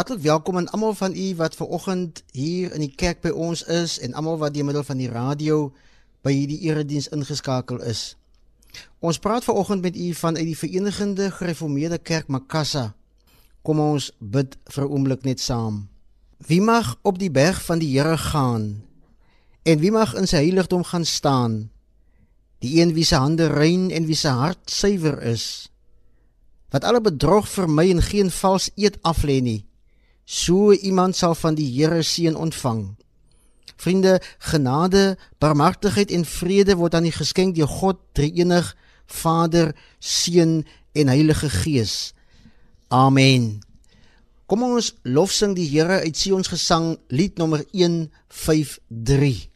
Hartlik welkom aan almal van u wat ver oggend hier in die kerk by ons is en almal wat deur middel van die radio by hierdie erediens ingeskakel is. Ons praat ver oggend met u vanuit die Verenigde Gereformeerde Kerk Makassa. Kom ons bid vir 'n oomblik net saam. Wie mag op die berg van die Here gaan? En wie mag in sy heiligdom gaan staan? Die een wie se hande rein en wie se hart suiwer is. Wat alle bedrog vermy en geen vals eed aflê nie. So iemand sal van die Here seën ontvang. Vriende, genade, barmhartigheid en vrede word aan u geskenk deur God, Drie-enig, Vader, Seun en Heilige Gees. Amen. Kom ons lofsing die Here uit Sion se gesang, lied nommer 153.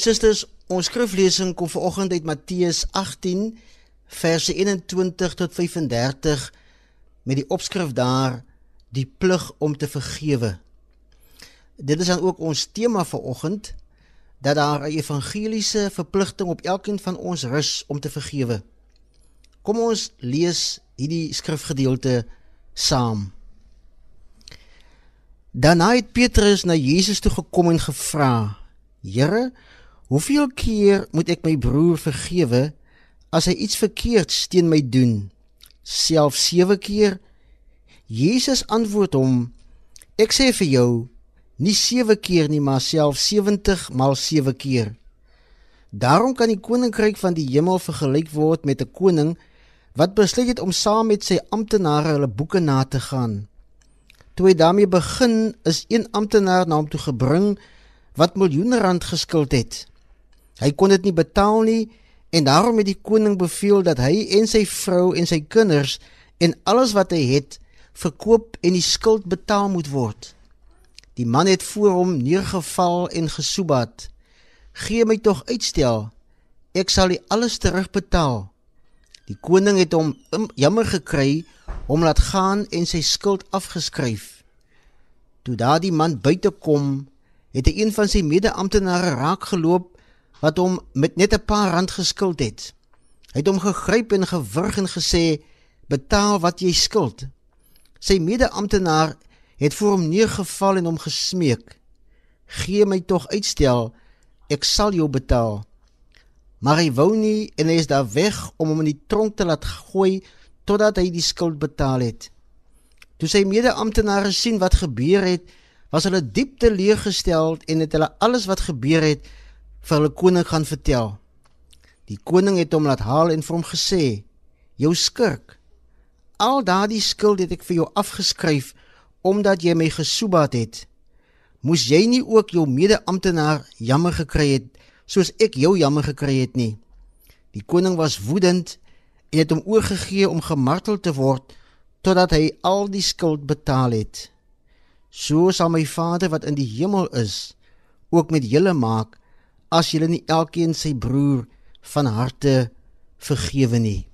En susters, ons skriflesing kom vanoggend uit Matteus 18 verse 21 tot 35 met die opskrif daar die plig om te vergewe. Dit is dan ook ons tema vanoggend dat daar 'n evangeliese verpligting op elkeen van ons rus om te vergewe. Kom ons lees hierdie skrifgedeelte saam. Daarna het Petrus na Jesus toe gekom en gevra: Here, hoeveel keer moet ek my broer vergewe as hy iets verkeerds teen my doen? Self 7 keer? Jesus antwoord hom: Ek sê vir jou, nie 7 keer nie, maar self 70 maal 7 keer. Daarom kan die koninkryk van die hemel vergelyk word met 'n koning wat besluit het om saam met sy amptenare hulle boeke na te gaan. Toe hy daarmee begin, is een amptenaar na hom toe gebring wat miljoene rand geskuld het. Hy kon dit nie betaal nie en daarom het die koning beveel dat hy en sy vrou en sy kinders en alles wat hy het verkoop en die skuld betaal moet word. Die man het voor hom neergeval en gesoebat. "Gee my tog uitstel. Ek sal die alles terugbetaal." Die koning het hom jammer gekry om laat gaan en sy skuld afgeskryf. Toe daardie man buite kom, het hy een van sy mede-amptenare raakgeloop wat hom met net 'n paar rand geskuld het. Hy het hom gegryp en gewurg en gesê: "Betaal wat jy skuld." Sy mede-amptenaar het voor hom neergeval en hom gesmeek: "Gee my tog uitstel, ek sal jou betaal." Maar hy wou nie en hy is daar weg om hom in die tronk te laat gooi totdat hy die skuld betaal het. Toe sy mede-amptenare sien wat gebeur het, was hulle diep teleurgestel en het hulle alles wat gebeur het vir hulle koning gaan vertel. Die koning het hom laat haal en vir hom gesê: "Jou skurk, al daardie skuld het ek vir jou afgeskryf omdat jy my gesoebat het. Moes jy nie ook jou mede-amptenaar jammer gekry het soos ek jou jammer gekry het nie?" Die koning was woedend en het hom oorgegee om gemartel te word totdat hy al die skuld betaal het. So sal my Vader wat in die hemel is ook met julle maak as julle nie elkeen sy broer van harte vergewe nie.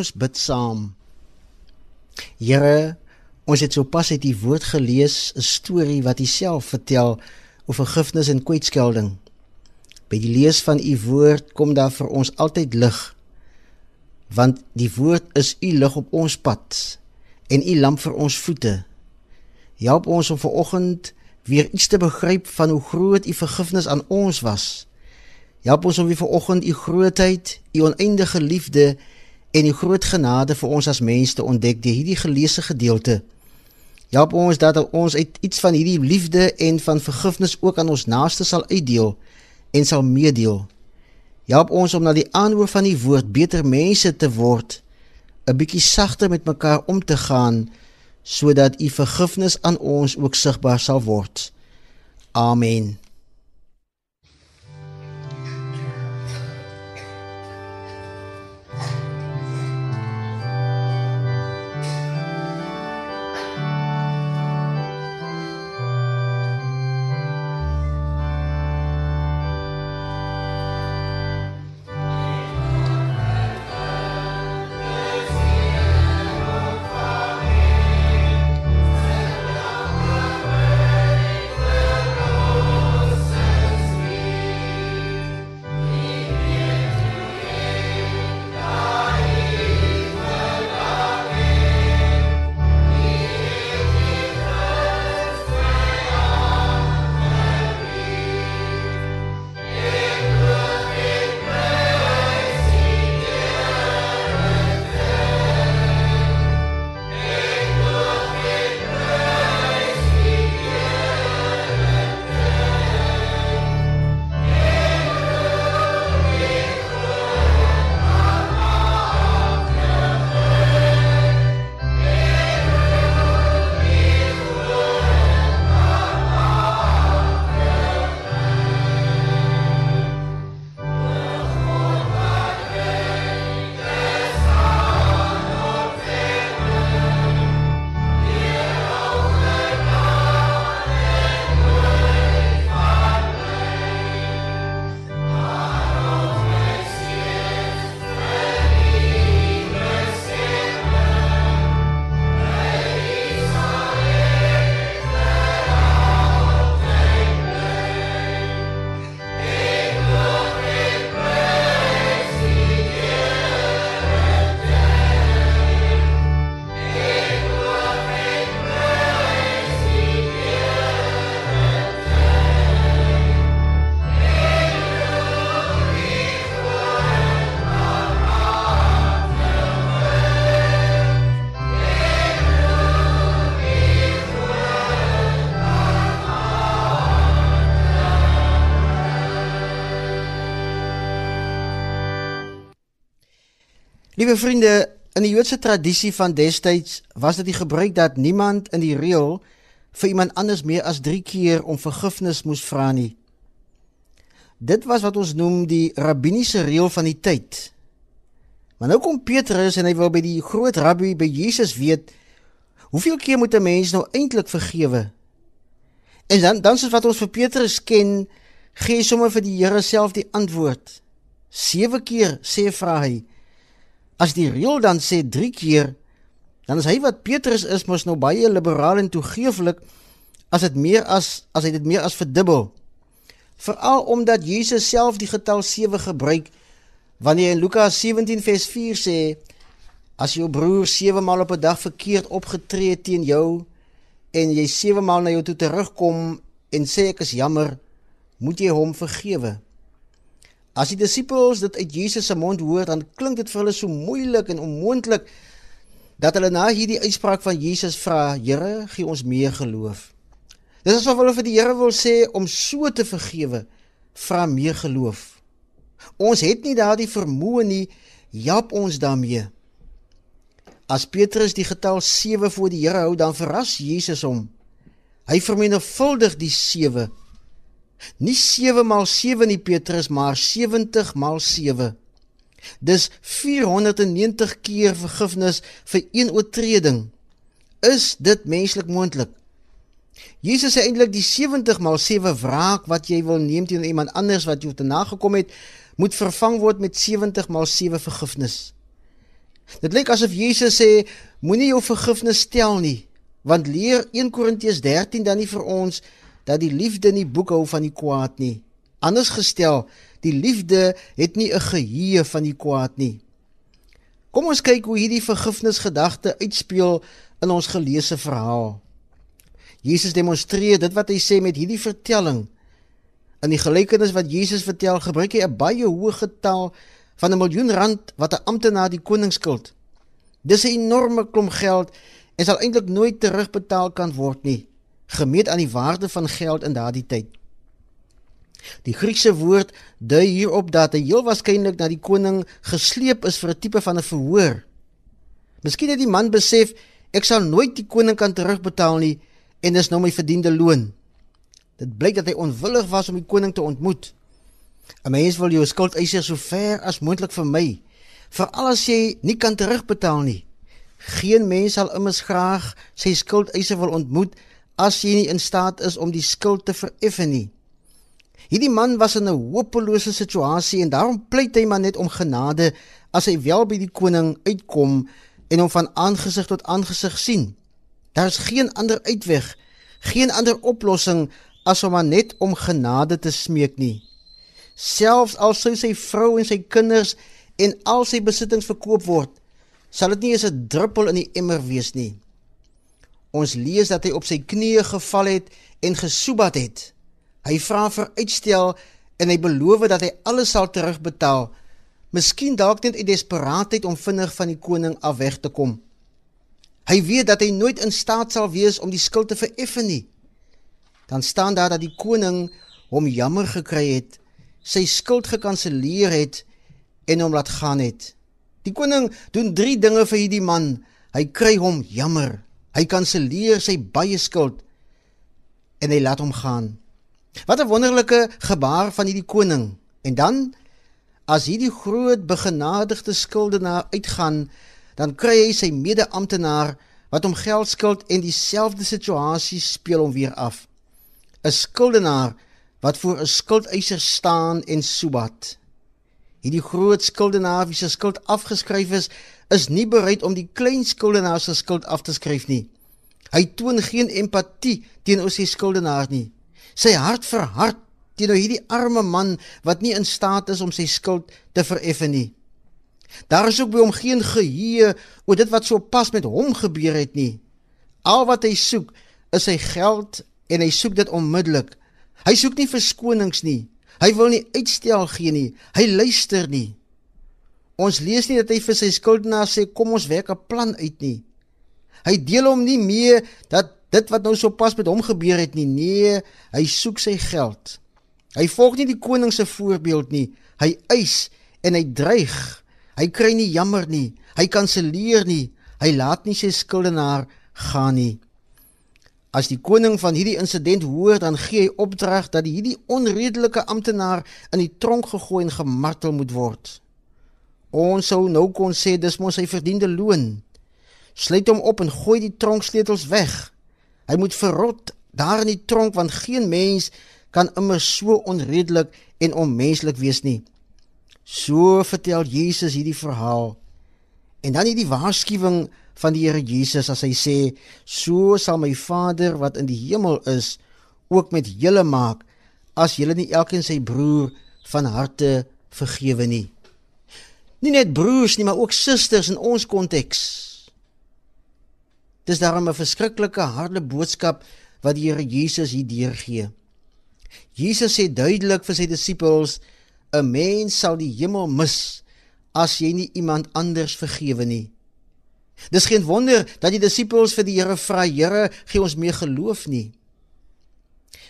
Ons bid saam. Here, ons het sopas uit die woord gelees 'n storie wat U self vertel oor vergifnis en kwytskelding. By die lees van U woord kom daar vir ons altyd lig. Want die woord is U lig op ons pad en U lamp vir ons voete. Help ons om vanoggend weer iets te begryp van hoe groot U vergifnis aan ons was. Help ons om weer vanoggend U grootheid, U oneindige liefde en U groot genade vir ons as mense te ontdek deur hierdie geleesde gedeelte. Help ons dat ons uit iets van hierdie liefde en van vergifnis ook aan ons naaste sal uitdeel en sal meedeel. Help ons om na die aanhoor van die woord beter mense te word, 'n bietjie sagter met mekaar om te gaan sodat u vergifnis aan ons ook sigbaar sal word. Amen. Liewe vriende, in die Joodse tradisie van destyds was dit die gebruik dat niemand in die reël vir iemand anders meer as 3 keer om vergifnis moes vra nie. Dit was wat ons noem die rabbiniese reël van die tyd. Maar nou kom Petrus en hy wil by die groot rabbi by Jesus weet hoeveel keer moet 'n mens nou eintlik vergewe? En dan dan soos wat ons vir Petrus ken, gee hy sommer vir die Here self die antwoord. 7 keer sê vra hy As die reël dan sê 3 keer, dan is hy wat Petrus is mos nou baie liberaal en toegeeflik as dit meer as as hy dit meer as verdubbel. Veral omdat Jesus self die getal 7 gebruik wanneer in Lukas 17 vers 4 sê as jou broer 7 maal op 'n dag verkeerd opgetree het teen jou en jy 7 maal na jou toe terugkom en sê ek is jammer, moet jy hom vergewe. As die disippels dit uit Jesus se mond hoor, dan klink dit vir hulle so moeilik en onmoontlik dat hulle na hierdie uitspraak van Jesus vra, Here, gee ons meer geloof. Dis asof hulle vir die Here wil sê om so te vergewe, vra meer geloof. Ons het nie daardie vermoë nie, help ons daarmee. As Petrus die getal 7 voor die Here hou, dan verras Jesus hom. Hy vermenigvuldig die 7 Nie 7 maal 7 nie Petrus, maar 70 maal 7. Dis 490 keer vergifnis vir een oortreding. Is dit menslik moontlik? Jesus sê eintlik die 70 maal 7 wraak wat jy wil neem teen iemand anders wat jou te nagekom het, moet vervang word met 70 maal 7 vergifnis. Dit lyk asof Jesus sê moenie jou vergifnis stel nie, want leer 1 Korintiërs 13 dan nie vir ons dat die liefde nie boek hou van die kwaad nie. Anders gestel, die liefde het nie 'n geheue van die kwaad nie. Kom ons kyk hoe hierdie vergifnisgedagte uitspeel in ons geleesde verhaal. Jesus demonstreer dit wat hy sê met hierdie vertelling. In die gelykenis wat Jesus vertel, gebruik hy 'n baie hoë getal van 'n miljoen rand wat 'n amptenaar die koning skuld. Dis 'n enorme klomp geld en sal eintlik nooit terugbetaal kan word nie, gemeet aan die waarde van geld in daardie tyd. Die Griekse woord dui hierop dat hy heel waarskynlik na die koning gesleep is vir 'n tipe van 'n verhoor. Miskien het die man besef ek sal nooit die koning kan terugbetaal nie en dis nou my verdiende loon. Dit blyk dat hy onwillig was om die koning te ontmoet. 'n Mens wil jou skuldeiser so ver as moontlik vermy, veral as jy nie kan terugbetaal nie. Geen mens sal immers graag sy skuldeiser wil ontmoet as jy nie in staat is om die skuld te vereffen nie. Hierdie man was in 'n hopelose situasie en daarom pleit hy maar net om genade as hy wel by die koning uitkom en hom van aangesig tot aangesig sien. Daar is geen ander uitweg, geen ander oplossing as om maar net om genade te smeek nie. Selfs al sou sy vrou en sy kinders en al sy besittings verkoop word, sal dit nie eens 'n druppel in die emmer wees nie. Ons lees dat hy op sy knieë geval het en gesoebat het. Hy vra vir uitstel en hy beloof dat hy alles sal terugbetaal. Miskien dalk net uit desperaatheid om vinnig van die koning af weg te kom. Hy weet dat hy nooit in staat sal wees om die skuld te vereffen nie. Dan staan daar dat die koning hom jammer gekry het, sy skuld gekanselleer het en hom laat gaan het. Die koning doen 3 dinge vir hierdie man. Hy kry hom jammer. Hy kanselleer sy baie skuld en hy laat hom gaan. Wat 'n wonderlike gebaar van hierdie koning. En dan as hierdie groot begenadigde skuldenaar uitgaan, dan kry hy sy mede-amptenaar wat hom geld skuld en dieselfde situasie speel hom weer af. 'n Skuldenaar wat voor 'n skuldeiser staan en soebat. Hierdie groot skuldenaar wie se skuld afgeskryf is, is nie bereid om die klein skuldenaar se skuld af te skryf nie. Hy toon geen empatie teenoor sy skuldenaar nie sy hart verhard teenoor hierdie arme man wat nie in staat is om sy skuld te vereffen nie. Daar is ook by hom geen geheue oor dit wat so pas met hom gebeur het nie. Al wat hy soek is sy geld en hy soek dit onmiddellik. Hy soek nie verskonings nie. Hy wil nie uitstel gee nie. Hy luister nie. Ons lees nie dat hy vir sy skuldenaar sê kom ons werk 'n plan uit nie. Hy deel hom nie mee dat dit wat nou so pas met hom gebeur het nie. Nee, hy soek sy geld. Hy volg nie die koning se voorbeeld nie. Hy eis en hy dreig. Hy kry nie jammer nie. Hy kanselleer nie. Hy laat nie sy skuldenaar gaan nie. As die koning van hierdie insident hoor, dan gee hy opdrag dat hierdie onredelike amptenaar in die tronk gegooi en gemartel moet word. Ons sou nou kon sê dis mos sy verdiende loon. Sluit hom op en gooi die tronksleutels weg. Hy moet verrot daar in die tronk want geen mens kan immer so onredelik en onmenslik wees nie. So vertel Jesus hierdie verhaal. En dan hierdie waarskuwing van die Here Jesus as hy sê: "So sal my Vader wat in die hemel is ook met julle maak as julle nie elkeen sy broer van harte vergewe nie." Nie net broers nie, maar ook susters in ons konteks. Dis daarom 'n verskriklike harde boodskap wat die Here Jesus hier deurgee. Jesus sê duidelik vir sy disippels: "’n Mens sal die hemel mis as jy nie iemand anders vergewe nie." Dis geen wonder dat die disippels vir die Here vra: "Here, gee ons meer geloof nie."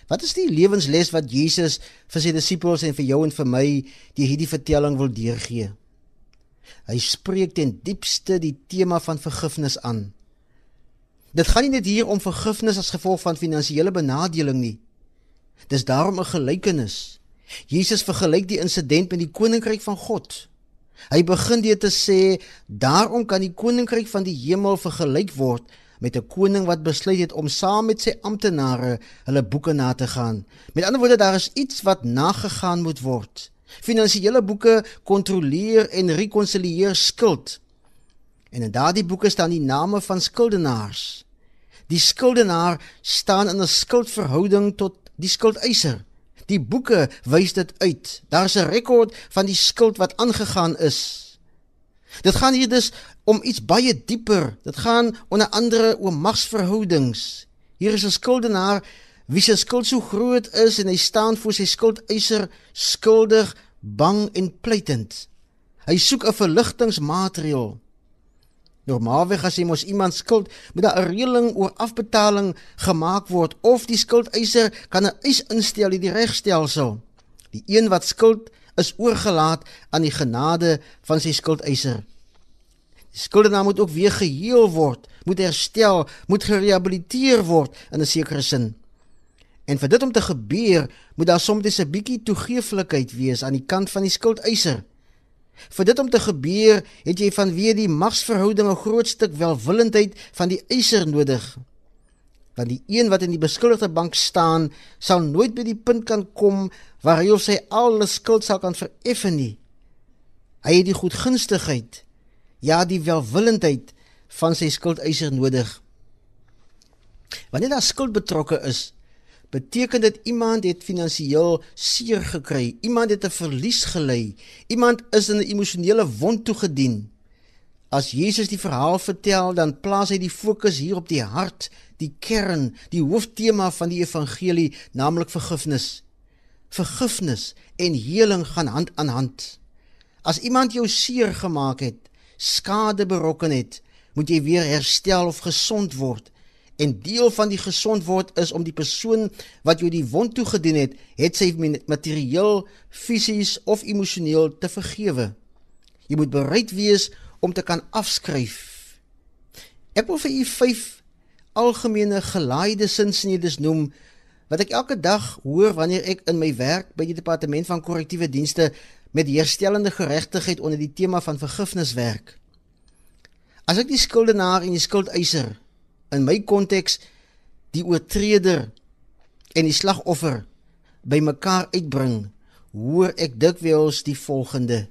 Wat is die lewensles wat Jesus vir sy disippels en vir jou en vir my deur hierdie vertelling wil deurgee? Hy spreek ten diepste die tema van vergifnis aan. Dit gaan nie net hier om vergifnis as gevolg van finansiële benadeling nie. Dis daarom 'n gelykenis. Jesus vergelyk die insident met die koninkryk van God. Hy begin deur te sê, daarom kan die koninkryk van die hemel vergelyk word met 'n koning wat besluit het om saam met sy amptenare hulle boeke na te gaan. Met ander woorde, daar is iets wat nagegaan moet word. Finansiële boeke kontroleer en rekonsilieer skuld. En in daardie boeke staan die name van skuldenaars. Die skuldenaar staan in 'n skuldverhouding tot die skuldeiser. Die boeke wys dit uit. Daar's 'n rekord van die skuld wat aangegaan is. Dit gaan hier dus om iets baie dieper. Dit gaan onder andere oor magsverhoudings. Hier is 'n skuldenaar wie se skuld so groot is en hy staan voor sy skuldeiser skuldig, bang en pleitend. Hy soek 'n verligtingmateriaal. Normaalweg as jy mos iemand skuld, moet daar 'n reëling oor afbetaling gemaak word of die skuldeiser kan 'n eis instel in die regstelsel. Die een wat skuld is oorgelaat aan die genade van sy skuldeiser. Die skuldenaar moet ook weer geheel word, moet herstel, moet gerehabiliteer word in 'n sekere sin. En vir dit om te gebeur, moet daar soms 'n bietjie toegeeflikheid wees aan die kant van die skuldeiser. Vir dit om te gebeur, het jy vanweë die magsverhoudinge groot stuk welwillendheid van die eiser nodig want die een wat in die beskuldigde bank staan sal nooit by die punt kan kom waar hy of sy alle skuld sal kan vereffen nie. Hy het die goedgunstigheid, ja die welwillendheid van sy skuldeiser nodig. Wanneer daar skuld betrokke is, beteken dit iemand het finansiëel seer gekry, iemand het 'n verlies gely, iemand is in 'n emosionele wond toegedien. As Jesus die verhaal vertel, dan plaas hy die fokus hier op die hart, die kern, die hooftema van die evangelie, naamlik vergifnis. Vergifnis en heling gaan hand aan hand. As iemand jou seer gemaak het, skade berokken het, moet jy weer herstel of gesond word. En deel van die gesond word is om die persoon wat jou die wond toegedien het, het sy materieel, fisies of emosioneel te vergewe. Jy moet bereid wees om te kan afskryf. Ek wil vir u algemene gelaaide sinsnedes noem wat ek elke dag hoor wanneer ek in my werk by die departement van korrektiewe dienste met herstellende geregtigheid onder die tema van vergifnis werk. As ek die skuldenaar en die skuldeiser in my konteks die oortreder en die slagoffer bymekaar uitbring, hoor ek dikwels die volgende: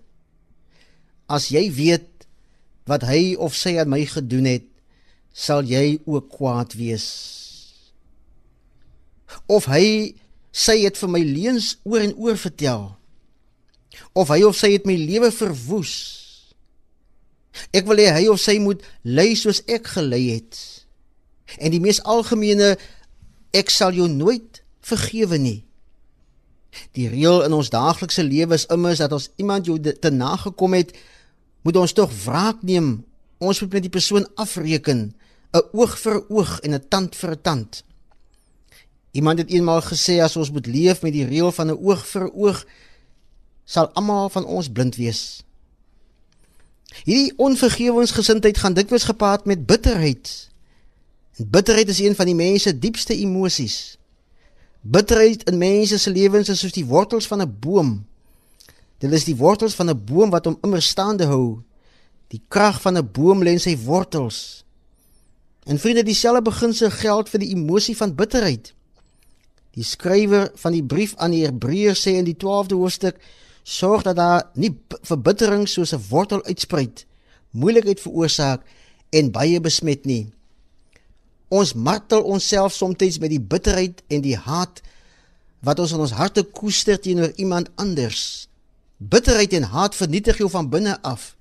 As jy weet wat hy of sy aan my gedoen het, sal jy ook kwaad wees. Of hy sy het vir my leuns oor en oor vertel. Of hy of sy het my lewe verwoes. Ek wil hê hy of sy moet ly soos ek gely het. En die mees algemene ek sal jou nooit vergewe nie. Die reël in ons daaglikse lewe is immers dat as iemand jou te nagekom het, moet ons tog wraak neem Ons moet met die persoon afreken, 'n oog vir oog en 'n tand vir 'n tand. Iemand het eenmaal gesê as ons moet leef met die reël van 'n oog vir oog, sal almal van ons blind wees. Hierdie onvergewensgesindheid gaan dikwels gepaard met bitterheid. En bitterheid is een van die mens se diepste emosies. Bitterheid in mense se lewens is soos die wortels van 'n boom. Dit is die wortels van 'n boom wat hom immer staande hou. Die krag van 'n boom lê in sy wortels. En vriende, dieselfde beginsel geld vir die emosie van bitterheid. Die skrywer van die brief aan die Hebreërs sê in die 12de hoofstuk: "Sorg dat daar nie verbittering soos 'n wortel uitspruit, moeilikheid veroorsaak en baie besmet nie." Ons martel onsself soms met die bitterheid en die haat wat ons in ons harte koester teenoor iemand anders. Bitterheid en haat vernietig jou van binne af.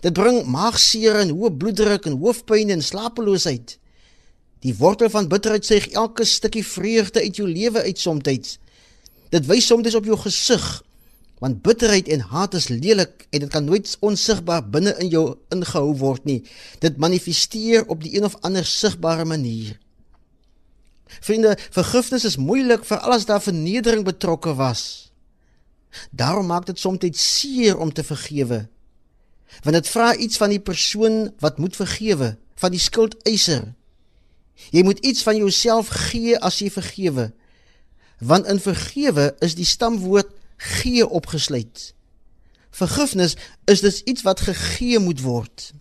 Dit bring maagseer en hoë bloeddruk en hoofpyn en slapeloosheid. Die wortel van bitterheid sê elke stukkie vreugde uit jou lewe uit soms. Dit wys soms op jou gesig. Want bitterheid en haat is lelik en dit kan nooit onsigbaar binne in jou ingehou word nie. Dit manifesteer op die een of ander sigbare manier. Vriende, vergifnis is moeilik vir alles daar vernedering betrokke was. Daarom maak dit soms seer om te vergewe want dit vra iets van die persoon wat moet vergewe, van die skuldeiser. Jy moet iets van jouself gee as jy vergewe. Want in vergewe is die stamwoord gee opgesluit. Vergifnis is dus iets wat gegee moet word.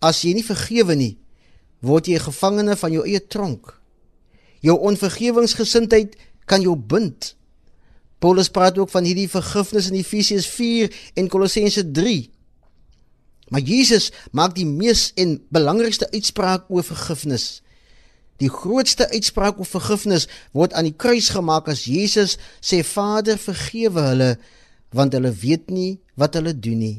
As jy nie vergewe nie, word jy 'n gevangene van jou eie tronk. Jou onvergewingsgesindheid kan jou bind. Paulus praat ook van hierdie vergifnis in Efesiërs 4 en Kolossense 3. Maar Jesus maak die mees en belangrikste uitspraak oor vergifnis. Die grootste uitspraak oor vergifnis word aan die kruis gemaak as Jesus sê Vader vergewe hulle want hulle weet nie wat hulle doen nie.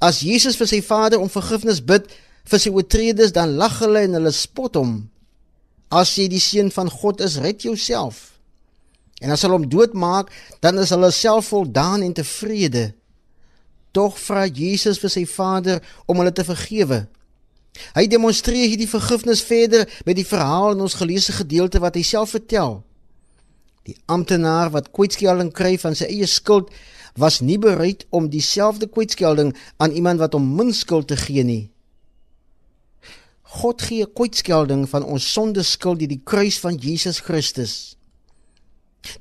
As Jesus vir sy Vader om vergifnis bid vir sy oortredes dan lag hulle en hulle spot hom. As jy die seun van God is, red jouself. En as hulle hom doodmaak, dan is hulle self voldaan en tevrede. Tog vra Jesus vir sy Vader om hulle te vergewe. Hy demonstreer hierdie vergifnis verder met die verhaal in ons geleesde gedeelte wat hy self vertel. Die amptenaar wat kwytskelding kry van sy eie skuld was nie bereid om dieselfde kwytskelding aan iemand wat hom min skuld te gee nie. God gee kwytskelding van ons sondeskuld deur die kruis van Jesus Christus.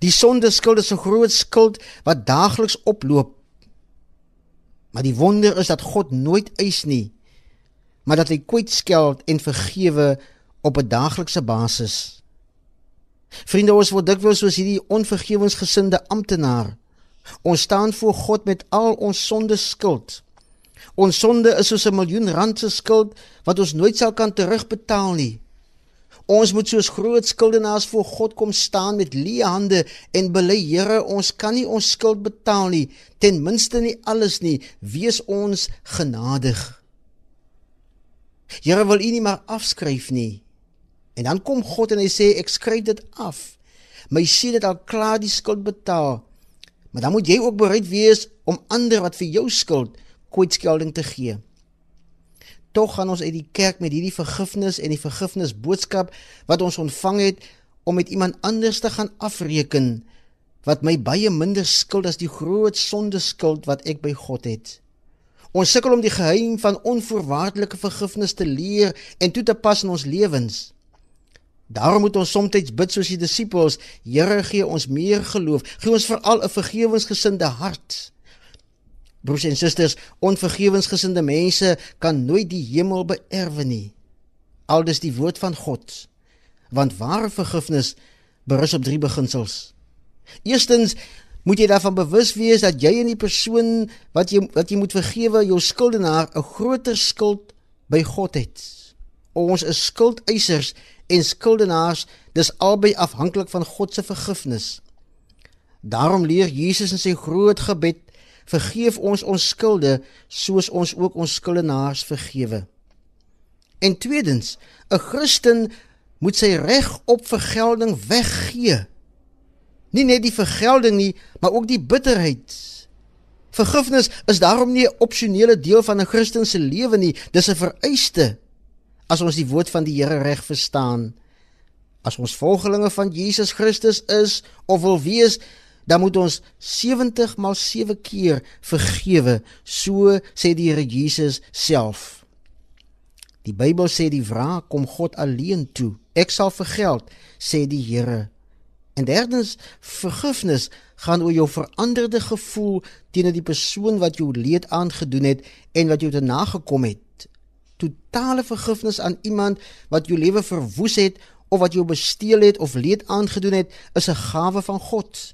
Die sondeskuld is 'n groot skuld wat daagliks oploop. Maar die wonder is dat God nooit eis nie, maar dat hy kwytskeld en vergewe op 'n daaglikse basis. Vriende, ons word dikwels soos hierdie onvergewensgesinde amptenaar. Ons staan voor God met al ons sonde skuld. Ons sonde is soos 'n miljoen rand se skuld wat ons nooit sal kan terugbetaal nie. Ons moet soos groot skuldenaars voor God kom staan met leë hande en bely, Here, ons kan nie ons skuld betaal nie, ten minste nie alles nie. Wees ons genadig. Here wil U nie maar afskryf nie. En dan kom God en hy sê ek skryf dit af. My seun het al klaar die skuld betaal. Maar dan moet jy ook bereid wees om ander wat vir jou skuld kwytskelding te gee tog gaan ons uit die kerk met hierdie vergifnis en die vergifnis boodskap wat ons ontvang het om met iemand anders te gaan afreken wat my baie minder skuld as die groot sonde skuld wat ek by God het. Ons sukkel om die geheim van onvoorwaardelike vergifnis te leer en toe te pas in ons lewens. Daarom moet ons soms bid soos die disippels, Here gee ons meer geloof, gee ons veral 'n vergewensgesinde hart. Broers en susters, onvergewensgesinde mense kan nooit die hemel beerwe nie. Aldus die woord van God. Want ware vergifnis berus op drie beginsels. Eerstens moet jy daarvan bewus wees dat jy en die persoon wat jy wat jy moet vergewe, jou skuldenaar, 'n groter skuld by God het. Ons is skuldeisers en skuldenaars, dis albei afhanklik van God se vergifnis. Daarom leer Jesus in sy groot gebed vergeef ons ons skulde soos ons ook ons skuldenaars vergewe. En tweedens, 'n Christen moet sy reg op vergelding weggee. Nie net die vergelding nie, maar ook die bitterheid. Vergifnis is daarom nie 'n opsionele deel van 'n Christen se lewe nie, dis 'n vereiste as ons die woord van die Here reg verstaan. As ons volgelinge van Jesus Christus is of wil wees, dan moet ons 70 maal 7 keer vergewe, so sê die Here Jesus self. Die Bybel sê die wraak kom God alleen toe. Ek sal vergeld, sê die Here. En derdens, vergifnis gaan oor jou veranderde gevoel teenoor die persoon wat jou leed aangedoen het en wat jou te nagekom het. Totale vergifnis aan iemand wat jou lewe verwoes het of wat jou gesteel het of leed aangedoen het, is 'n gawe van God.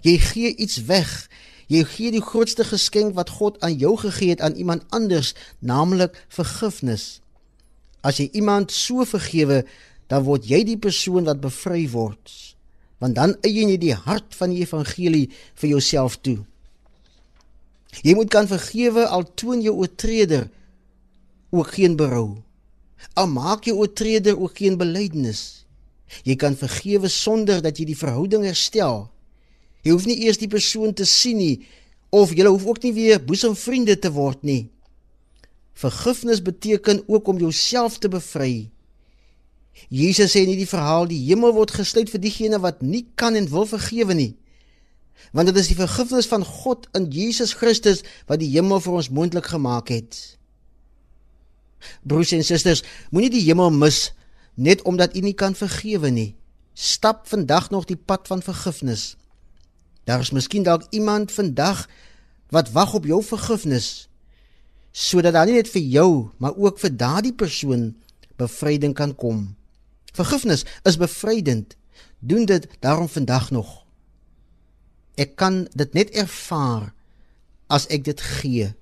Jy gee iets weg. Jy gee die grootste geskenk wat God aan jou gegee het aan iemand anders, naamlik vergifnis. As jy iemand so vergewe, dan word jy die persoon wat bevry word. Want dan eien jy die hart van die evangelie vir jouself toe. Jy moet kan vergewe al toon jou oortreder ook geen berou. Al maak jy oortreder ook geen belydenis. Jy kan vergewe sonder dat jy die verhouding herstel. Jy hoef nie eers die persoon te sien nie of jy hoef ook nie weer boesemvriende te word nie. Vergifnis beteken ook om jouself te bevry. Jesus sê in hierdie verhaal die hemel word gesluit vir diegene wat nie kan en wil vergewe nie. Want dit is die vergifnis van God in Jesus Christus wat die hemel vir ons moontlik gemaak het. Broers en susters, moenie die hemel mis net omdat u nie kan vergewe nie. Stap vandag nog die pad van vergifnis. Daar is miskien dalk iemand vandag wat wag op jou vergifnis sodat dan nie net vir jou, maar ook vir daardie persoon bevryding kan kom. Vergifnis is bevrydend. Doen dit daarom vandag nog. Ek kan dit net ervaar as ek dit gee.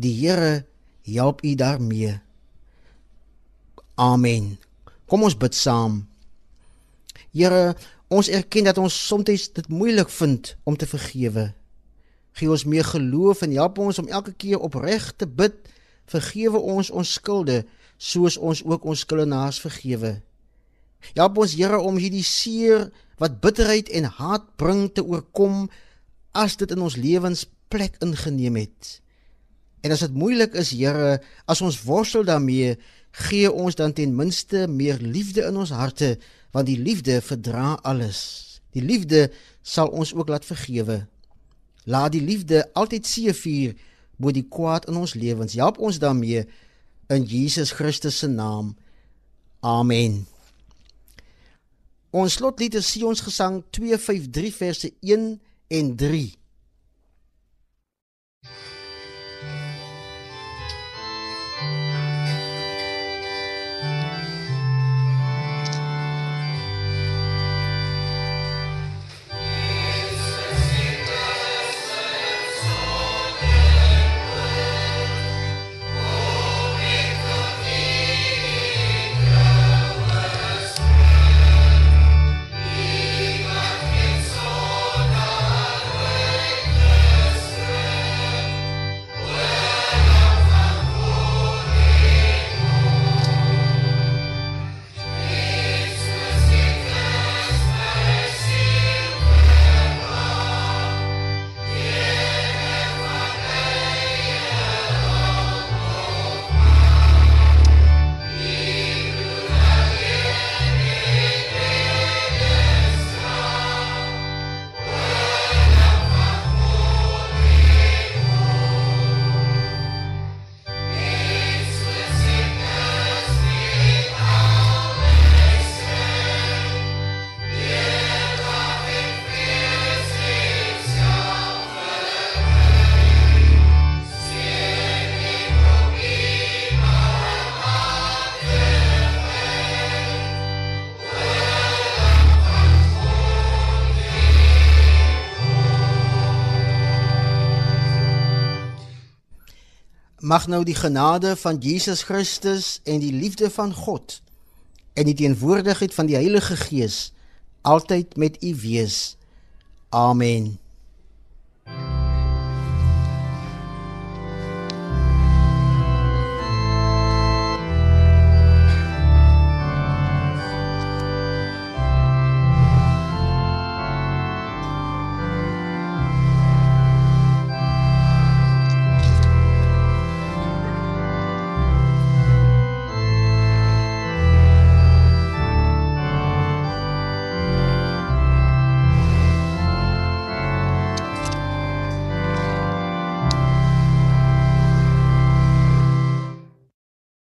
Die Here help u daarmee. Amen. Kom ons bid saam. Here, ons erken dat ons soms dit moeilik vind om te vergewe. Gee ons meer geloof en help ons om elke keer opreg te bid. Vergewe ons ons skulde soos ons ook ons skuldenaars vergewe. Help ons Here om hierdie seer wat bitterheid en haat bring te oorkom as dit in ons lewens plek ingeneem het. En as dit moeilik is, Here, as ons worstel daarmee, gee ons dan ten minste meer liefde in ons harte want die liefde verdra alles. Die liefde sal ons ook laat vergewe. Laat die liefde altyd seëvier bo die kwaad in ons lewens. Help ons daarmee in Jesus Christus se naam. Amen. Ons slotlied is Sion se gesang 253 verse 1 en 3. Mag nou die genade van Jesus Christus en die liefde van God en die teenwoordigheid van die Heilige Gees altyd met u wees. Amen.